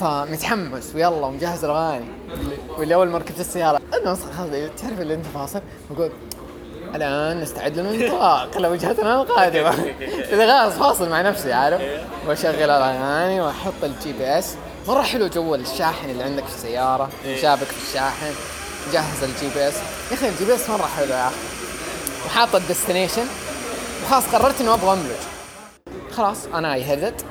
فمتحمس ويلا ومجهز الأغاني. واللي أول ما ركبت السيارة. أنا أصلا خلاص تعرف اللي انت فاصل بقول الآن نستعد للانطلاق لوجهتنا القادمة. إذا خلاص فاصل مع نفسي عارف؟ وأشغل الأغاني وأحط ال GPS مرة حلو جو الشاحن اللي عندك في السيارة. شابك في الشاحن. جهز ال GPS يا أخي ال GPS مرة حلو يا أخي. وحاط ال destination. وخلاص قررت إنه أبغى املج خلاص أنا يهدت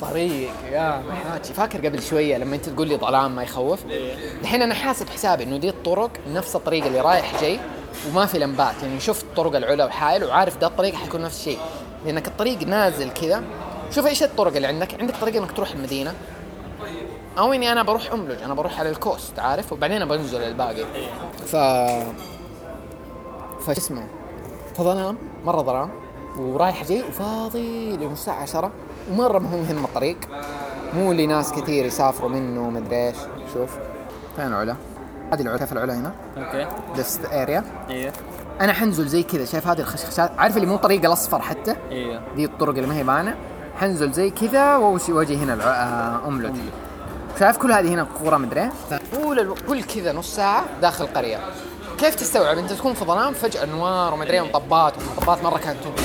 بالطريق يا محاجي فاكر قبل شوية لما أنت تقول لي ظلام ما يخوف؟ الحين أنا حاسب حسابي إنه دي الطرق نفس الطريق اللي رايح جاي وما في لمبات. يعني شفت طرق العلا وحايل وعارف ده الطريق حيكون نفس الشيء. لأنك الطريق نازل كذا. شوف إيش الطرق اللي عندك؟ عندك طريق إنك تروح المدينة. أو إني أنا بروح أملج أنا بروح على الكوست عارف؟ وبعدين بنزل الباقي. ف فش اسمه؟ فظلام مرة ظلام ورايح جاي وفاضي لين الساعة 10 ومرة ما هو مهم الطريق. مو اللي ناس كثير يسافروا منه ومدري إيش. شوف. فين العلا؟ هذه العلا. كيف العلا هنا؟ أوكي. this area أيوه أنا حنزل زي كذا. شايف هذه الخشخشات؟ عارف اللي مو طريق الأصفر حتى؟ أيوه دي الطرق اللي ما هي بانة. حنزل زي كذا. وأجي هنا الع- آه، املج شايف كل هذه هنا قرى مدري إيه؟ طول ألو... كل كذا نص ساعة داخل القريه كيف تستوعب؟ أنت تكون في ظلام فجأة انوار ومدري إيه ومطبات ومطبات مرة كانت تنطب.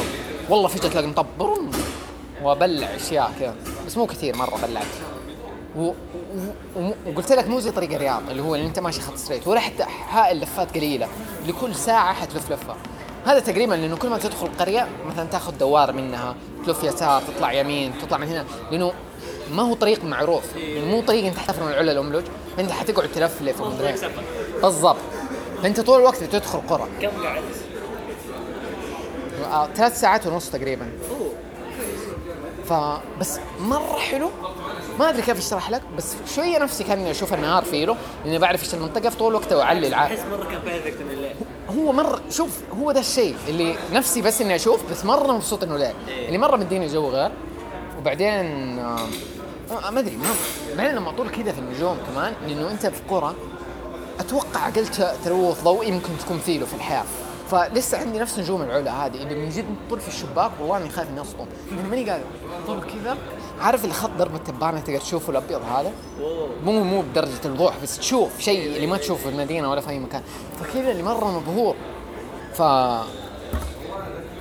والله فجأة تلاقي مطب وبلع أشياء كذا. بس مو كثير مرة بلعت. و... و... و... وقلت لك مو زي طريق الرياض اللي هو اللي أنت ماشي خط ستريت ولا حتى حائل لفات قليلة. اللي كل ساعه حتلف لفة. هذا تقريبا لأنه كل ما تدخل القريه مثلا تاخذ دوار منها. تلف يسار تطلع يمين تطلع من هنا. لأنه ما هو طريق معروف. يعني مو طريق أنت حتسافر من العلا الاملج فانت حتقعد تلفلف. بالضبط. فأنت طول الوقت بتدخل قرى. كم قعدت؟ آه، ثلاث ساعات ونص تقريبا. فبس مرة حلو. ما أدري كيف اشرح لك بس شوية نفسي كأني أشوف النهار فيه له لأني بعرف إيش المنطقة في طول الوقت واعلي العاب. أحس مرة كان بيرفكت من الليل هو مرة شوف هو ده الشيء اللي نفسي بس إني أشوف بس مرة مبسوط إنه ليل اللي مرة مديني جو غير وبعدين آه، آه، ما أدري ما بعدين لما أطول كذا في النجوم كمان لأنه أنت في قرى أتوقع أقل تلوث ضوئي ممكن تكون فيه له في الحياة. فلسه عندي نفس نجوم العلا هذه اللي من جد تطل في الشباك والله اني خايف إني اسقط ماني قادر. طول كذا؟ عارف اللي خط ضربة تبانه تقدر تشوفه الأبيض هذا؟ مو مو بدرجة الوضوح بس تشوف شيء اللي ما تشوفه في المدينة ولا في أي مكان. فكذا اللي مرة مبهور. ف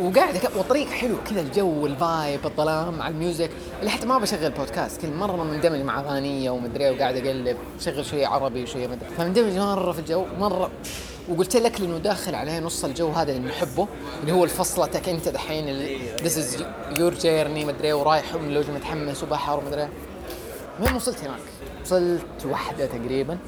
وقاعد أك- والطريق حلو كذا الجو ال vibe الظلام مع ال music. اللي حتى ما بشغل بودكاست كل مرة مندمج مع أغانية ومدري إيه وقاعد أقلب شغل شوية عربي وشوية مدري. فمندمج مرة في الجو مرة وقلت لك لأنه داخل عليه نص الجو هذا اللي نحبه اللي هو الفصلتك أنت دحين this is your journey مدري ورايح املج متحمس وبحر ومدري. وين وصلت هناك؟ وصلت واحدة تقريبا.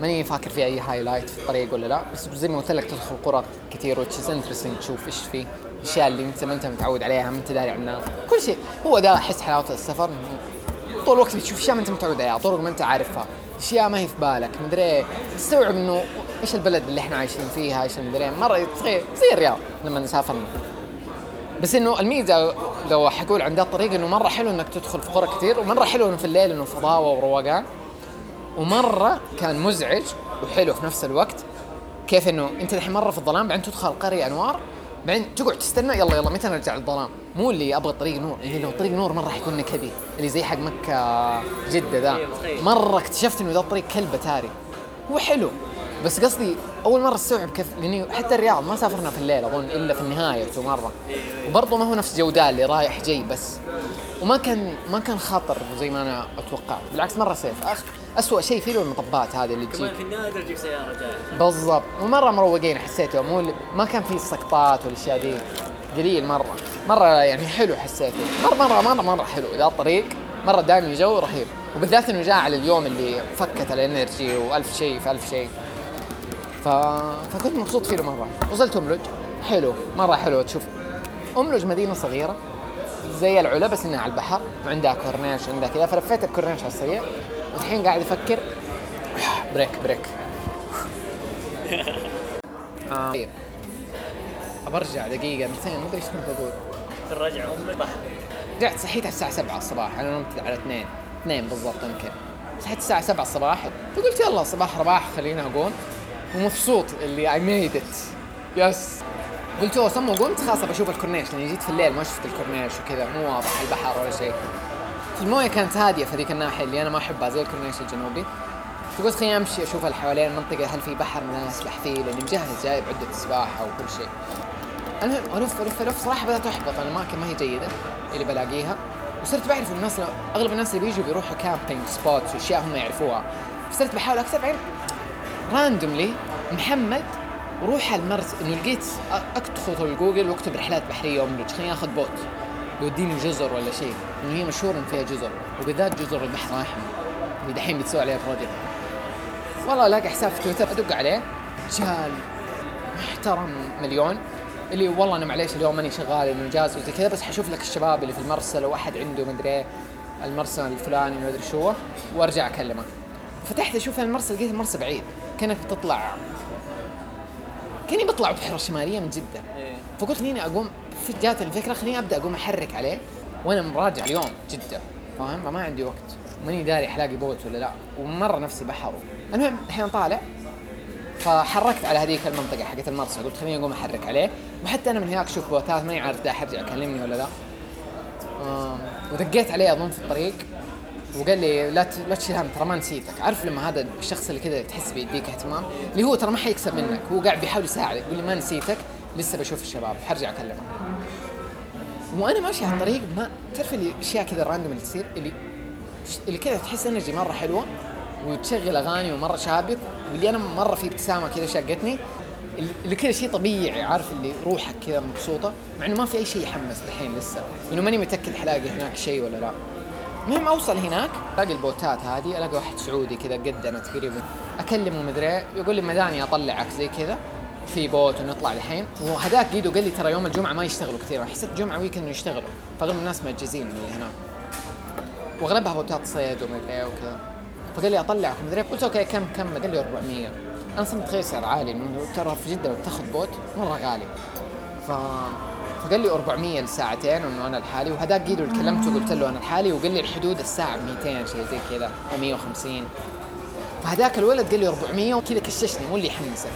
ماني فاكر في أي highlight في الطريق ولا لا بس زي ما قلت لك تدخل قرى كثير which interesting تشوف إيش فيه الاشياء اللي أنت ما أنت متعود عليها ما أنت داري عنها. كل شيء. هو ده أحس حلاوة السفر. طول الوقت بتشوف أشياء ما أنت متعود عليها طرق ما أنت عارفها. أشياء ما هي في بالك مدري. تستوعب إنه إيش البلد اللي إحنا عايشين فيها إيش مدري إيه. مرة صغير زي الرياض لما سافرنا بس إنه الميزة لو حقول عن ذا الطريق إنه مرة حلو إنك تدخل في قرى كثير ومرة حلو إنه في الليل إنه فضاوه وروقان. ومرة كان مزعج وحلو في نفس الوقت. كيف إنه أنت الحين مرة في الظلام بعدين تدخل القريه أنوار بعدين تقعد تستنى يلا يلا متى نرجع للظلام؟ مو اللي أبغى طريق نور اللي لو طريق نور مرة حيكون نكدي اللي زي حق مكة جدة ذا. مرة اكتشفت إنه ذا الطريق كلب تاري. هو حلو. بس قصدي أول مرة أستوعب كيف لأني حتى الرياض ما سافرنا في الليل أظن إلا في النهاية مرة. وبرضه ما هو نفس جودال اللي رايح جاي بس. وما كان ما كان خطر زي ما أنا أتوقع. بالعكس مرة safe. أخ اسوء شيء فيه المطبات هذه اللي تجيك. في النادر تجيك سيارة جاية. بالضبط. ومرة مروقين حسيته مو ما كان في السقطات والأشياء دي. قليل مرة. مرة يعني حلو حسيته مرة مرة مرة مرة حلو. ذا الطريق مرة دائما جو رهيب. وبالذات إنه جاء على اليوم اللي فكت ال energy وألف شيء في ألف شيء. ف... فكنت مبسوط فيه مره وصلت املج حلو. مرة حلو تشوف املج مدينة صغيرة. زي العلا بس إنها على البحر. وعندها كورنيش وعندها كذا. فلفيت الكورنيش على السريع. والحين قاعد أفكر. break break. آه. طيب. برجع دقيقة مثلين ما أدري إيش كنت بقول أملج بحر رجعت صحيت على الساعة 7 الصباح. أنا نمت على 2 2 بالضبط يمكن. صحيت الساعة 7 الصباح. فقلت يلا صباح رباح خلينا أقوم. ومبسوط اللي I made it yes قلت أوه ثم قمت خلاص بشوف الكورنيش لأني جيت في الليل ما شفت الكورنيش وكذا مو واضح البحر ولا شيء. الموية كانت هادية في ذيك الناحية اللي أنا ما أحبها زي الكورنيش الجنوبي. فقلت خليني أمشي أشوف اللي حوالين المنطقة هل في بحر من اسبح فيه لأني مجهز جايب عده سباحة وكل شيء. المهم ألف ألف ألف صراحة بدأت أحبط الأماكن ما هي جيدة اللي بلاقيها. وصرت بعرف الناس أغلب الناس اللي بيجوا بيروحوا camping spots وأشياء هم يعرفوها. فصرت بحاول اكتب بعدين randomly محمد وروح على المرس إنه لقيت أ- ادخل جوجل وأكتب رحلات بحرية واملج خليني آخذ boat. يوديني جزر ولا شيء. إنه هي مشهور إن فيها جزر. وبالذات جزر البحر الاحمر اللي دحين بتسوي عليها project والله الاقي حساب في تويتر أدق عليه. رجال محترم مليون. اللي والله أنا معليش اليوم ماني شغال إنه اجازه وزي كذا بس حشوف لك الشباب اللي في المرسى لو أحد عنده مدري المرسى الفلاني ما أدري شو وأرجع اكلمك فتحت أشوف المرسى لقيت المرسى بعيد. كأنك بتطلع كأني بطلع بحيره شمالية من جدة. إيه. فقلت خليني أقوم جات الفكرة خليني أبدأ أقوم أحرك عليه وأنا مراجع اليوم جدة. فاهم؟ فما عندي وقت. ماني داري حلاقي boat ولا لا. ومرة نفسي بحر المهم الحين طالع. فحركت على هذيك المنطقة حقت المرسى. قلت خليني أقوم أحرك عليه. وحتى أنا من هناك أشوف بوتات ماني عارف دا حرجع يكلمني ولا لا. ودقيت عليه أظن في الطريق. وقال لي لا لا تشيل هم ترى ما نسيتك. عارف لما هذا الشخص اللي كذا تحس بيديك اهتمام اللي هو ترى ما حيكسب منك هو قاعد بيحاول يساعدك يقول لي ما نسيتك لسه بشوف الشباب حرجع أكلمك. وأنا ماشي على الطريق ما تعرف اللي أشياء كذا random اللي تصير؟ اللي اللي كذا تحس energy مرة حلوة وتشغل أغاني ومرة شابك واللي أنا مرة في ابتسامة كذا شقتني. اللي كذا شيء طبيعي عارف اللي روحك كذا مبسوطة مع إنه ما في أي شيء يحمس الحين لسه. إنه ماني متأكد حلاقي هناك شيء ولا لا. المهم اوصل هناك؟ الاقي البوتات هذه ألاقي واحد سعودي كذا قدنا تقريبا أكلمه مدري إيه، يقول لي مداني أطلعك زي كذا. في boat ونطلع الحين. وهذاك قيدو قال لي ترى يوم الجمعة ما يشتغلوا كثير حسيت جمعة weekend يشتغلوا. فاغلب الناس مأجزين اللي هناك. وأغلبها بوتات صيد ومدري إيه وكذا. فقال لي أطلعك مدري إيه. قلت okay كم كم؟ قال لي 400 أنا صرت متخيل سعر عالي انه ترى في جدة لو بتاخذ boat مرة غالي. ف فقال لي 400 لساعتين وإنه أنا لحالي وهذاك اللي كلمته قلت له أنا لحالي وقال لي الحدود الساعة ب 200 شيء زي كذا أو 150 فهذاك الولد قال لي 400 وكذا كششني مو اللي يحمسك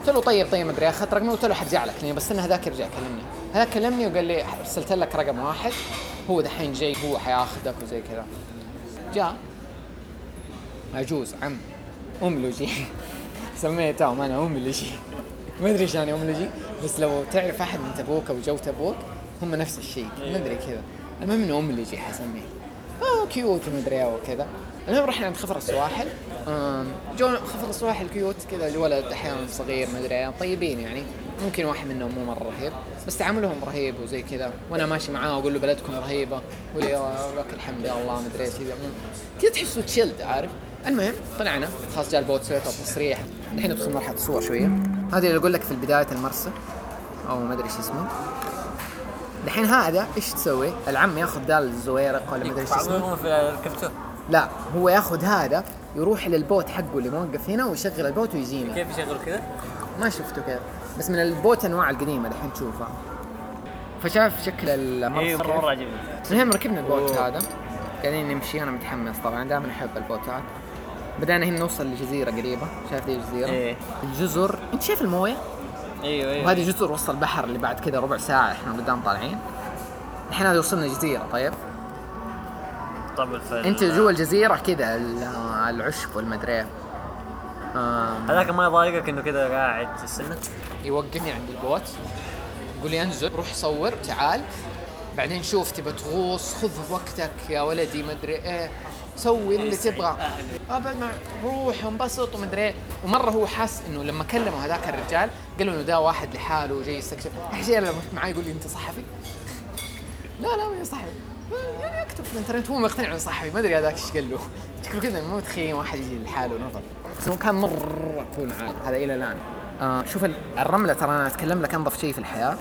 قلت له طيب طيب مدري اخذت رقمي قلت له حرجع لك لاني بس إنه هذاك يرجع يكلمني. هذاك كلمني وقال لي أرسلت لك رقم واحد هو دحين جاي هو حياخذك وزي كذا. جاء. عجوز عم املجي سميتهم أنا املجي ما أدري إيش يعني املجي بس لو تعرف أحد من تبوك أو جو تبوك هم نفس الشيء. ما أدري كذا. المهم إنه املجي حسميه آه cute ومدري إيه وكذا. المهم رحنا عند خفر السواحل. جو خفر السواحل cute كذا الولد أحيانا صغير مدري إيه طيبين يعني. ممكن واحد منهم مو مرة رهيب. بس تعاملهم رهيب وزي كذا. وأنا ماشي معاه وأقول له بلدكم رهيبة. يقول لي "آه، لك الحمد الله مدري إيش. كذا. كذا تحسه chilled عارف؟ المهم طلعنا. خلاص جاء ال boat سويت التصريح الحين ندخل مرحلة الصور شوية. هذه اللي أقول لك في بدايه المرسى. أو ما أدري إيش اسمه. الحين هذا إيش تسوي؟ العم ياخذ ذا الزويرق ولا ما أدري إيش اسمه. في ركبته لا هو ياخذ هذا يروح لل boat حقه اللي موقف هنا ويشغل ال boat ويجينا. كيف يشغل كذا؟ ما شفته كذا. بس من ال boat أنواع القديمة الحين تشوفها. فشاف شكل المرسى. مره كيف. مرة عجبني. المهم ركبنا ال boat أوه. هذا. قاعدين نمشي. أنا متحمس طبعا. دائما أحب البوتات بدأنا هنا نوصل لجزيرة قريبة. شايف ذي الجزيرة؟ إيه. الجزر. انت شايف الموية؟ أيوه أيوه. وهذه جزر وسط البحر اللي بعد كذا ربع ساعة إحنا قدام طالعين. الحين هذه وصلنا جزيرة طيب؟ طب الفل. انت جوا الجزيرة كذا ال- العشب والمدري. آم، هذاك ما يضايقك إنه كذا قاعد السنة؟ يوقفني عند ال boat يقول لي انزل روح صور تعال. بعدين شوف تبى تغوص خذ وقتك يا ولدي مدري إيه. سوي اللي تبغى. ابد ما روح انبسط ومدري إيه. ومرة هو حاس إنه لما كلمه هذاك الرجال قال له إنه ده واحد لحاله وجاي يستكشف. أحيانا لما كنت معاه يقول لي أنت صحفي؟ لا لا ماني صحفي. يعني أكتب في الإنترنت هو مقتنع إنه صحفي. ما أدري هذاك إيش قال له. شكله كذا مو متخيل واحد يجي لحاله نظر. بس هو كان مرة كول هذا إلى الآن. آه شوف ال- الرملة ترى أنا أتكلم لك أنظف شيء في الحياة.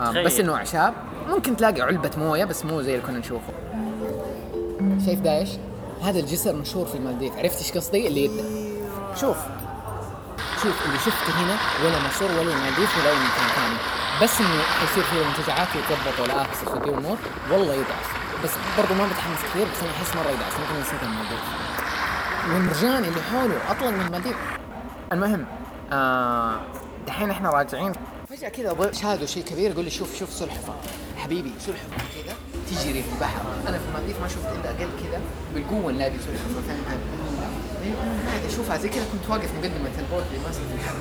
آه. بس إنه أعشاب. ممكن تلاقي علبة موية بس مو زي اللي كنا نشوفه. شايف ده إيش؟ هذا الجسر مشهور في المالديف. عرفت إيش قصدي؟ اللي يبدأ. شوف. شوف اللي شفته هنا ولا مصر ولا المالديف ولا أي مكان ثاني. بس إنه حيصير فيه منتجعات ويتضبط ولا access ودي امور والله يدعس بس برضه ما بتحمس كثير بس أنا أحس مرة يدعس ممكن نسيت المالديف والمرجان اللي حوله اطول من المالديف. المهم آه دحين إحنا راجعين. فجأة كذا shadow شيء كبير يقول لي شوف شوف سلحفاة. حبيبي سلحفاة كذا. تجري في البحر. أنا في المالديف ما شفت إلا أقل كذا بالقوة نلاقي سلحفاه فاهم قاعد اشوفها زي كذا كنت واقف مقدمه ال boat اللي ماسك الحر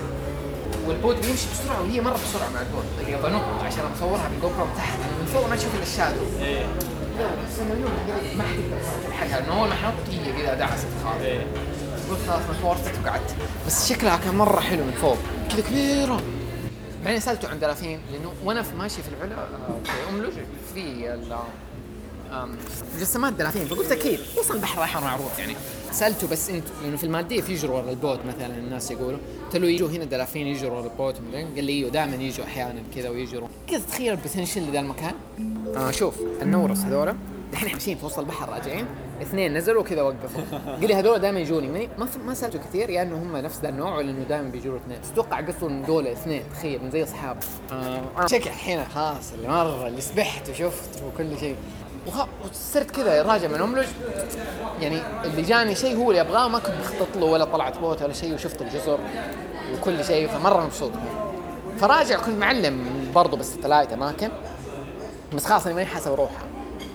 وال boat بيمشي بسرعة وهي مرة بسرعة مع ال boat طيب بنط عشان أصورها بال GoPro تحت. من فوق ما أشوف إلا ال shadow. إيه بس مليون ما حتقدر تلحقها لأنه اول ما حنط هي كذا دعست خلاص إيه. قلت خلاص ما وقعدت. بس شكلها كان مرة حلو من فوق. كذا كبيرة. بعدين سألته عن دلافين لأنه وأنا ماشي في العلا آه، في أملج في مجسمات دلافين فقلت أكيد أصلا البحر الاحمر معروف يعني. سألته بس انت لأنه في المالديف يجروا ورا ال boat مثلا الناس يقولوا قلت له يجوا هنا دلافين يجروا ورا ال boat. قال لي أيوه دائما يجوا أحيانا كذا ويجروا. كذا تخيل ال potential لذا المكان. آه شوف النورس هذولا الحين إحنا ماشيين في وسط البحر راجعين. اثنين نزلوا كذا وقفوا. قال لي هذول دائما يجوني. ماني- ما ما سالته كثير يا انه هم نفس ذا النوع ولا إنه دائما بيجوا اثنين؟ أتوقع قصوا انه دول اثنين تخيل من زي أصحاب. آه. أنا شكل الحين خلاص اللي مرة اللي سبحت وشفت وكل شيء. وخ- وصرت كذا راجع من املج يعني اللي جاني شيء هو اللي أبغاه ما كنت مخطط له ولا طلعت boat ولا شيء وشفت الجزر وكل شيء فمرة مبسوط. فراجع كنت معلم برضه بس ثلاث أماكن. بس خلاص أنا ماني حاسب اروحها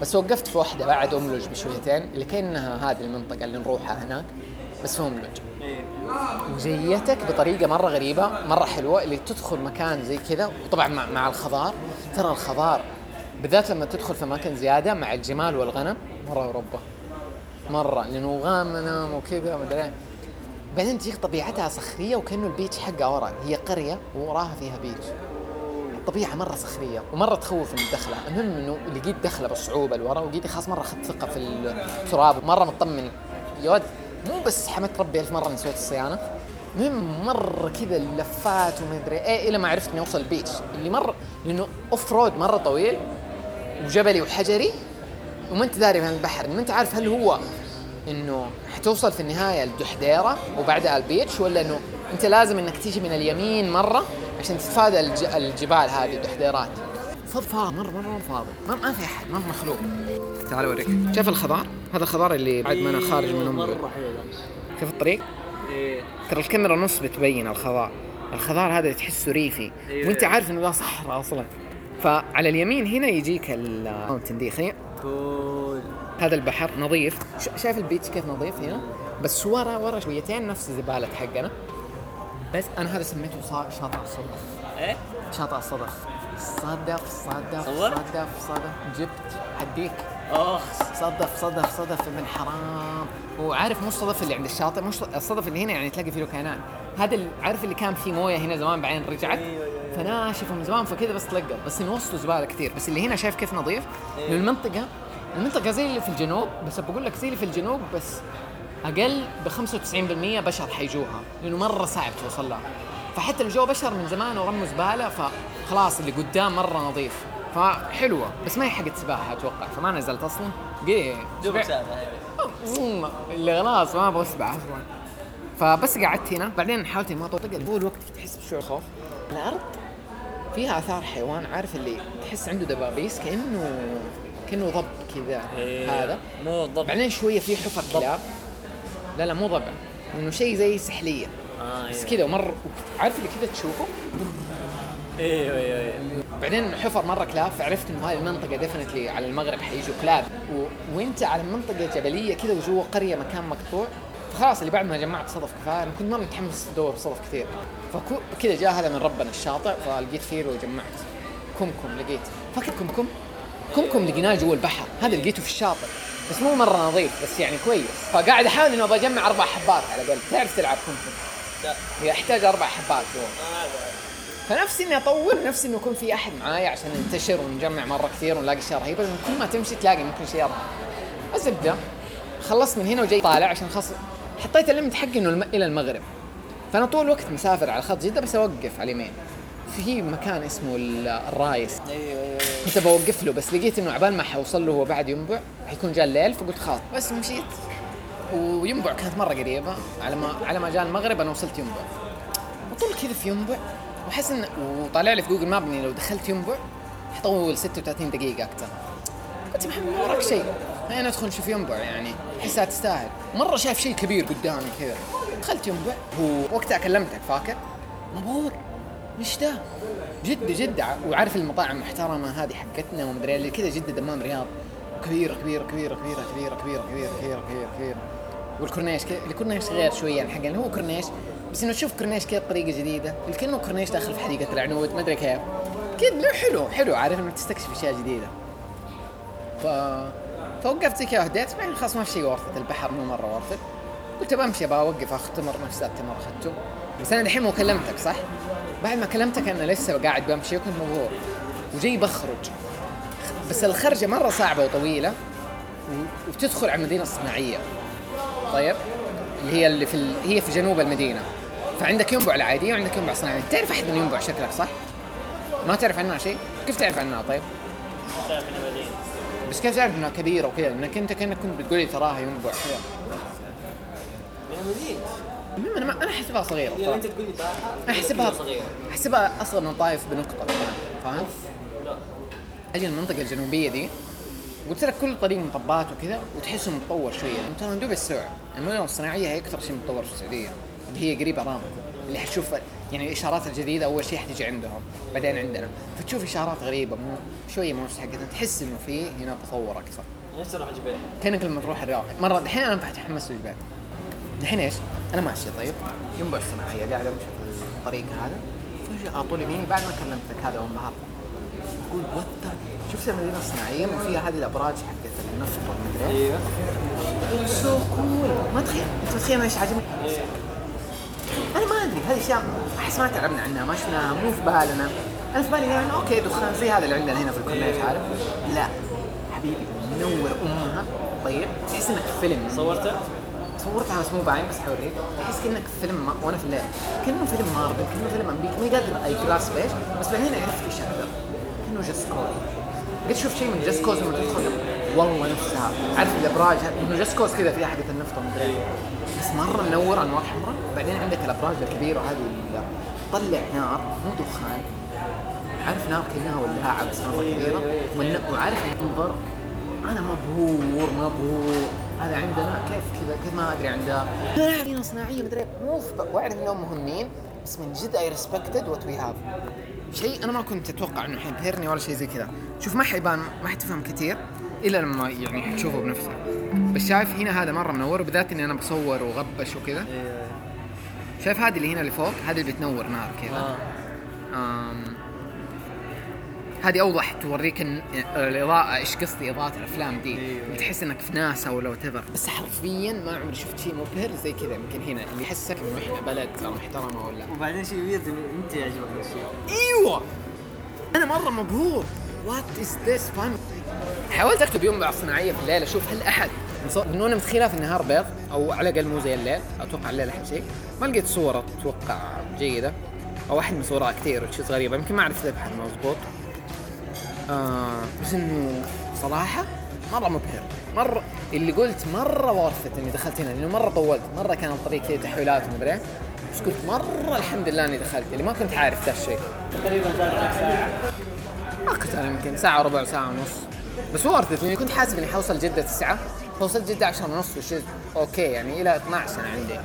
بس وقفت في واحدة بعد أملج بشويتين اللي كأنها هذه المنطقة اللي نروحها هناك بس في أملج. وجيتك بطريقة مرة غريبة مرة حلوة اللي تدخل مكان زي كذا وطبعا مع, مع الخضار. ترى الخضار بالذات لما تدخل في أماكن زيادة مع الجمال والغنم مرة وربه مرة لأنه غنم وكذا مدري. بعدين تجيك طبيعتها صخريه وكأنه ال beach حقها ورا. هي قرية ووراها فيها beach الطبيعه مرة صخريه ومرة تخوف من الدخلة. المهم إنه لقيت دخلة بصعوبة لورا ولقيت خلاص مرة أخذت ثقة في التراب ومرة مطمن يا ولد مو بس حمدت ربي ألف مرة إني سويت الصيانة. المهم مرة كذا اللفات وما أدري إيه إلى ما عرفت إني أوصل ال beach. اللي مرة لأنه off road مرة طويل وجبلي وحجري وما أنت داري عن البحر. ما أنت عارف هل هو إنه حتوصل في النهاية الدحديره وبعدها ال beach ولا إنه أنت لازم إنك تيجي من اليمين مرة عشان تتفادى الج... الجبال هذه الدحديرات فضفاض مرة مرة مرة فاضي. ما, ما في أحد ما في مخلوق. تعال أوريك. شايف الخضار؟ هذا الخضار اللي بعد ما أنا خارج من مرة شوف الطريق. إيه. ترى الكاميرا نص بتبين الخضار. الخضار هذا تحسه ريفي. أيوة. وأنت عارف إنه ذا صحراء أصلا. فعلى اليمين هنا يجيك ال mountain دي. خلينا كول هذا البحر نظيف. ش- شايف البيتش كيف نظيف هنا؟ بس ورا ورا شويتين نفس الزبالة حقنا بس أنا هذا سميته شاطئ الصدف. إيه؟ شاطئ الصدف. صدف صدف؟ صدف؟ صدف جبت اديك اخ صدف صدف صدف ابن حرام. وعارف مو الصدف اللي عند الشاطئ مش الصدف اللي هنا يعني تلاقي فيه له كائنات هذا اللي عارف اللي كان فيه موية هنا زمان بعدين رجعت؟ أيوة، أيوة. فناشف من زمان فكذا بس تلقى. بس وسطه زبالة كثير. بس اللي هنا شايف كيف نظيف؟ لأنه المنطقة المنطقة زي اللي في الجنوب بس بقول لك زي اللي في الجنوب بس أقل ب 95% بشر حيجوها لأنه مرة صعب توصل لها. فحتى لو جو بشر من زمان ورموا زبالة فخلاص اللي قدام مرة نظيف. فحلوة بس ما هي حقت سباحة أتوقع فما نزلت أصلا. قي دوبك أيوه اللي خلاص ما أبغى اسبح أصلا. فبس قعدت هنا بعدين حاولت ما أطول طول الوقت تحس بشعور خوف. الأرض فيها آثار حيوان عارف اللي تحس عنده دبابيس كانه كأنه ضب كذا إيه. هذا. مو ضبط بعدين شوية في حفر كلاب. لا لا مو ضبع. إنه شيء زي سحلية. آه بس أيوه. كذا ومر عارف اللي كذا تشوفه؟ أيوه أيوه أيوه. بعدين حفر مرة كلاب فعرفت إنه هذه المنطقة ديفنتلي على المغرب حيجوا كلاب. و... وانت على منطقة جبلية كذا وجوا قرية مكان مقطوع. فخلاص اللي بعد ما جمعت صدف كفاية. أنا كنت مره متحمس ادور صدف كثير. فكذا جاء هذا من ربنا الشاطئ. فلقيت فيه وجمعت. كمكم لقيت. فاكر كمكم؟ كمكم لقيناه جوا البحر. هذا لقيته في الشاطئ. بس مو مرة نظيف بس يعني كويس. فقاعد أحاول انه أبغى أجمع أربع حبات على الأقل. تعرف تلعب لا. يحتاج أربع حبات جوا. فنفسي إني اطول نفسي إنه يكون في أحد معايا عشان ننتشر ونجمع مرة كثير ونلاقي اشياء رهيبه لأنه كل ما تمشي تلاقي ممكن شيء رهيب. بس أبدأ. خلصت من هنا وجاي طالع عشان خلص حطيت ال limit حقي إنه. إلى المغرب. فأنا طول الوقت مسافر على خط جدة بس أوقف على اليمين. في مكان اسمه ال- الرايس. أيوه أيوه كنت بوقف له بس لقيت إنه عبال ما حوصل له هو بعد ينبع حيكون جاء الليل فقلت خلاص. بس مشيت. وينبع كانت مرة قريبة. على ما على ما جاء المغرب أنا وصلت ينبع. وطول كذا في ينبع واحس ان وطالع لي في Google Maps إني لو دخلت ينبع حطول 36 دقيقة أكثر قلت محمد ما وراك شيء. خلينا ندخل نشوف ينبع يعني. احسها تستاهل. مرة شايف شيء كبير قدامي كذا. دخلت ينبع ووقتها كلمتك فاكر؟ مبهور. إيش ده؟ جدة جدة وعارف المطاعم المحترمة هذه حقتنا ومدري اللي كذا جدة دمام رياض. كبيرة كبيرة كبيرة كبيرة كبيرة كبيرة كبيرة كبيرة كبيرة كبيرة. والكورنيش الكورنيش غير شوية عن حقنا هو كورنيش بس إنه تشوف كورنيش كذا بطريقه جديدة. كانه كورنيش داخل في حديقة العنود ما أدري كيف. كذا حلو حلو عارف إنك تستكشف أشياء جديدة. ف فوقفت زي كذا هديت بعدين خلاص ما في شيء ورثت البحر مو مرة ورثت قلت بمشي بوقف اختمر نفس ذا التمر اخذته بس أنا الحين مو كلمتك صح؟ بعد ما كلمتك أنا لسه قاعد بمشي وكنت مبهور وجاي بخرج بس الخرجة مرة صعبة وطويلة وبتدخل على المدينة الصناعية طيب اللي هي اللي في ال... هي في جنوب المدينة فعندك ينبع العادية وعندك ينبع صناعي تعرف أحد من ينبع شكلك صح؟ ما تعرف عنها شيء؟ كيف تعرف عنها طيب؟ بس كيف تعرف إنها كبيرة وكذا؟ إنك أنت كأنك كنت بتقولي تراها ينبع كذا المهم أنا ما أنا أحسبها صغيرة يعني. أنت تقول لي أحسبها صغيرة. أحسبها أصغر من طايف بنقطة فاهم؟ لا. أجي المنطقة الجنوبية دي قلت لك كل طريق مطبات وكذا وتحسه متطور شوية. ترى ندوب السرعة المدن الصناعية هي أكثر شيء متطور في السعودية اللي هي قريبة رامكو اللي حتشوف يعني الإشارات الجديدة أول شيء حتجي عندهم بعدين عندنا. فتشوف إشارات غريبة مو شوية مو نفس حقتنا تحس إنه في هنا تطور أكثر. نفسي أروح جبال كأنك لما تروح الرياض. مرة الحين أنا بتحمس للجبال الحين إيش؟ أنا ماشي. طيب. ينبع الصناعيه قاعد أمشي في الطريق هذا. فجأة على طول يميني بعد ما كلمتك هذا وانبهرت أقول what شفت المدينة الصناعيه وفيها هذه الأبراج حقت النفط والمدري أيوه so cool ما تخيل. أنت تخيل إيش عجبني أنا ما أدري. هذه أشياء أحس ما تعبنا عنها. ما شفناها. مو في بالنا. أنا في بالي يعني okay دخان زي هذا اللي عندنا هنا في الكورنيش عارف؟ لا. حبيبي منور أمها. طيب. تحس إنك في فيلم. صورته؟ صورتها بس مو باين بس حوريك تحس كأنك في فيلم. وأنا في الليل كأنه فيلم مارفل كأنه فيلم أمريكي. ما قادر أي جراس إيش بس بعدين عرفت إيش أكثر كأنه Just Cause قد شوف شيء من Just Cause لما تدخل؟ والله نفسها. عارف الأبراج إنه Just Cause كذا فيها حقت النفط ومدري. بس مرة منور انوار حمراء بعدين عندك الأبراج الكبيرة هذه تطلع نار مو دخان. عارف نار كأنها ولاعة بس مرة كبيرة. وعارف المنظر أنا مبهور مبهور. هذا عندنا كيف كذا كيف ما أدري عندها مدينه صناعيه مدري مو واعرف انهم مهمين بس من جد I respected what we have شيء أنا ما كنت أتوقع إنه حيبهرني ولا شيء زي كذا. شوف ما حيبان ما حتفهم كثير إلا لما يعني حتشوفه بنفسك بس شايف هنا هذا مرة منور بالذات إني أنا بصور وغبش وكذا. أيوه شايف هذه اللي هنا اللي فوق؟ هذه اللي بتنور نار كذا. آه. آم، هذه أوضح توريك إن الإضاءة إيش قصدي إضاءة الأفلام دي؟ أيوة. بتحس إنك في ناسا ولا what بس حرفيا ما عمري شفت شيء مبهر زي كذا. يمكن هنا اللي يحسك إنه إحنا بلد محترمه ولا. وبعدين شيء weird أنت يعجبك الشيء. أيوه! أنا مرة مبهور. what is this فان حاولت أكتب ينبع صناعية في الليل أشوف هل أحد لأنه أنا متخيلها في النهار بيض أو على الأقل مو زي الليل أتوقع الليل أحلى شيء. ما لقيت صورة أتوقع جيدة أو أحد مصورها كثير وتشيز غريبه يمكن ما أعرف ابحث مضبوط. آه بس إنه صراحة مره مبهر. مرة اللي قلت مرة worth it إني دخلت هنا لأنه مرة طولت مرة كان الطريق كذا تحويلات ومدري إيه. بس قلت مرة الحمد لله إني دخلت اللي ما كنت عارف ذا الشيء. تقريبا كنت أنا يمكن ساعة وربع ساعة ونص. بس worth it لاني كنت حاسب إني حوصل جدة تسعة. فوصلت جدة عشرة ونص وشيء okay يعني إلى 12 أنا عندي.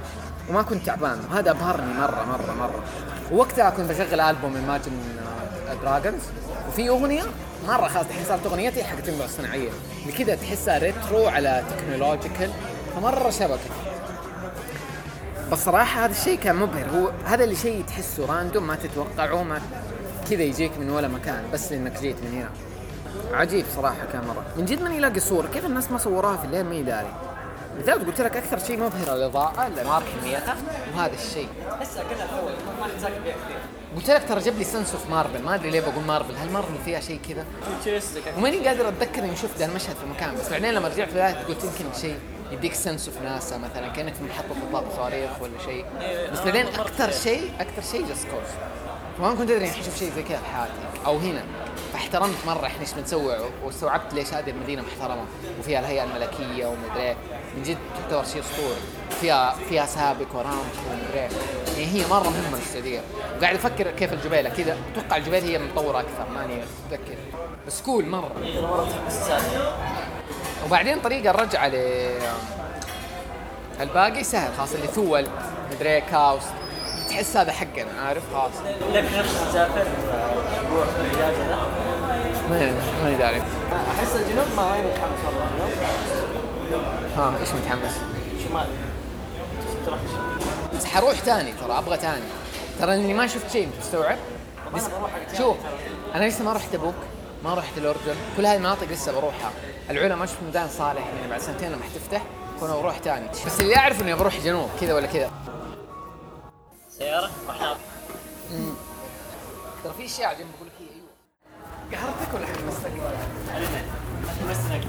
وما كنت تعبان وهذا أبهرني مرة مرة مرة. ووقتها كنت بشغل ألبوم Imagine Dragons وفي أغنية مرة خلاص الحين صارت أغنيتي حقت ينبع الصناعية. اللي كذا تحسها retro على technological فمرة شبكة بس صراحة هذا الشيء كان مبهر. هو هذا اللي شيء تحسه random ما تتوقعه ما كذا يجيك من ولا مكان بس لانك جيت من هنا. عجيب صراحة كان مرة. من جد ماني لاقي صورة. كيف الناس ما صوروها في الليل؟ ماني داري. بالذات قلت لك أكثر شيء مبهر الإضاءة الأنوار كميتها وهذا الشيء. تحسها كذا الأول ما حتساكن فيها كثير. قلت لك ترى جاب لي sense of Marvel ما أدري ليه بقول مارفل هل مارفل فيها شيء كذا؟ وماني قادر أتذكر إني شفت ذا المشهد في مكان بس بعدين لما رجعت البدايه قلت يمكن شيء يديك sense of ناسا مثلا كأنك في محطة اطلاق صواريخ ولا شيء. بس بعدين أكثر شيء أكثر شيء Just Cause فما كنت أدري إني حشوف شيء زي كذا في حياتي أو هنا. فاحترمت مرة إحنا إيش بنسوي واستوعبت ليش هذه المدينة محترمة وفيها الهيئة الملكية ومدري إيه. من جد تعتبر شيء اسطوري فيها فيها سابك وأرامكو ومدري إيه. يعني هي مرة مهمة للسعودية. وقاعد أفكر كيف الجبيلة كذا. أتوقع الجبيل هي متطورة أكثر ماني متذكر. بس كول مرة. وبعدين طريقة الرجعة ل الباقي سهل خلاص اللي ثول مدري كاوس. تحس هذا حقنا عارف؟ خلاص. لك نفس تسافر أسبوع في الإجازة ما ماني داري أحس الجنوب ما وين متحمس والله ها إيش متحمس؟ شمال. بس حروح تاني ترى أبغى تاني. ترى إني ما شفت شيء بروح حق شوف. أنا لسه ما رحت تبوك ما رحت الأردن. كل هذه المناطق لسه بروحها. العلا ما شفت ميدان صالح يعني بعد سنتين لما حتفتح كنا بروح تاني. بس اللي أعرف إني بروح جنوب كذا ولا كذا. سيارة؟ وإحنا ترى في أشياء جنب قهرتك ولا حمستك؟ تمسنا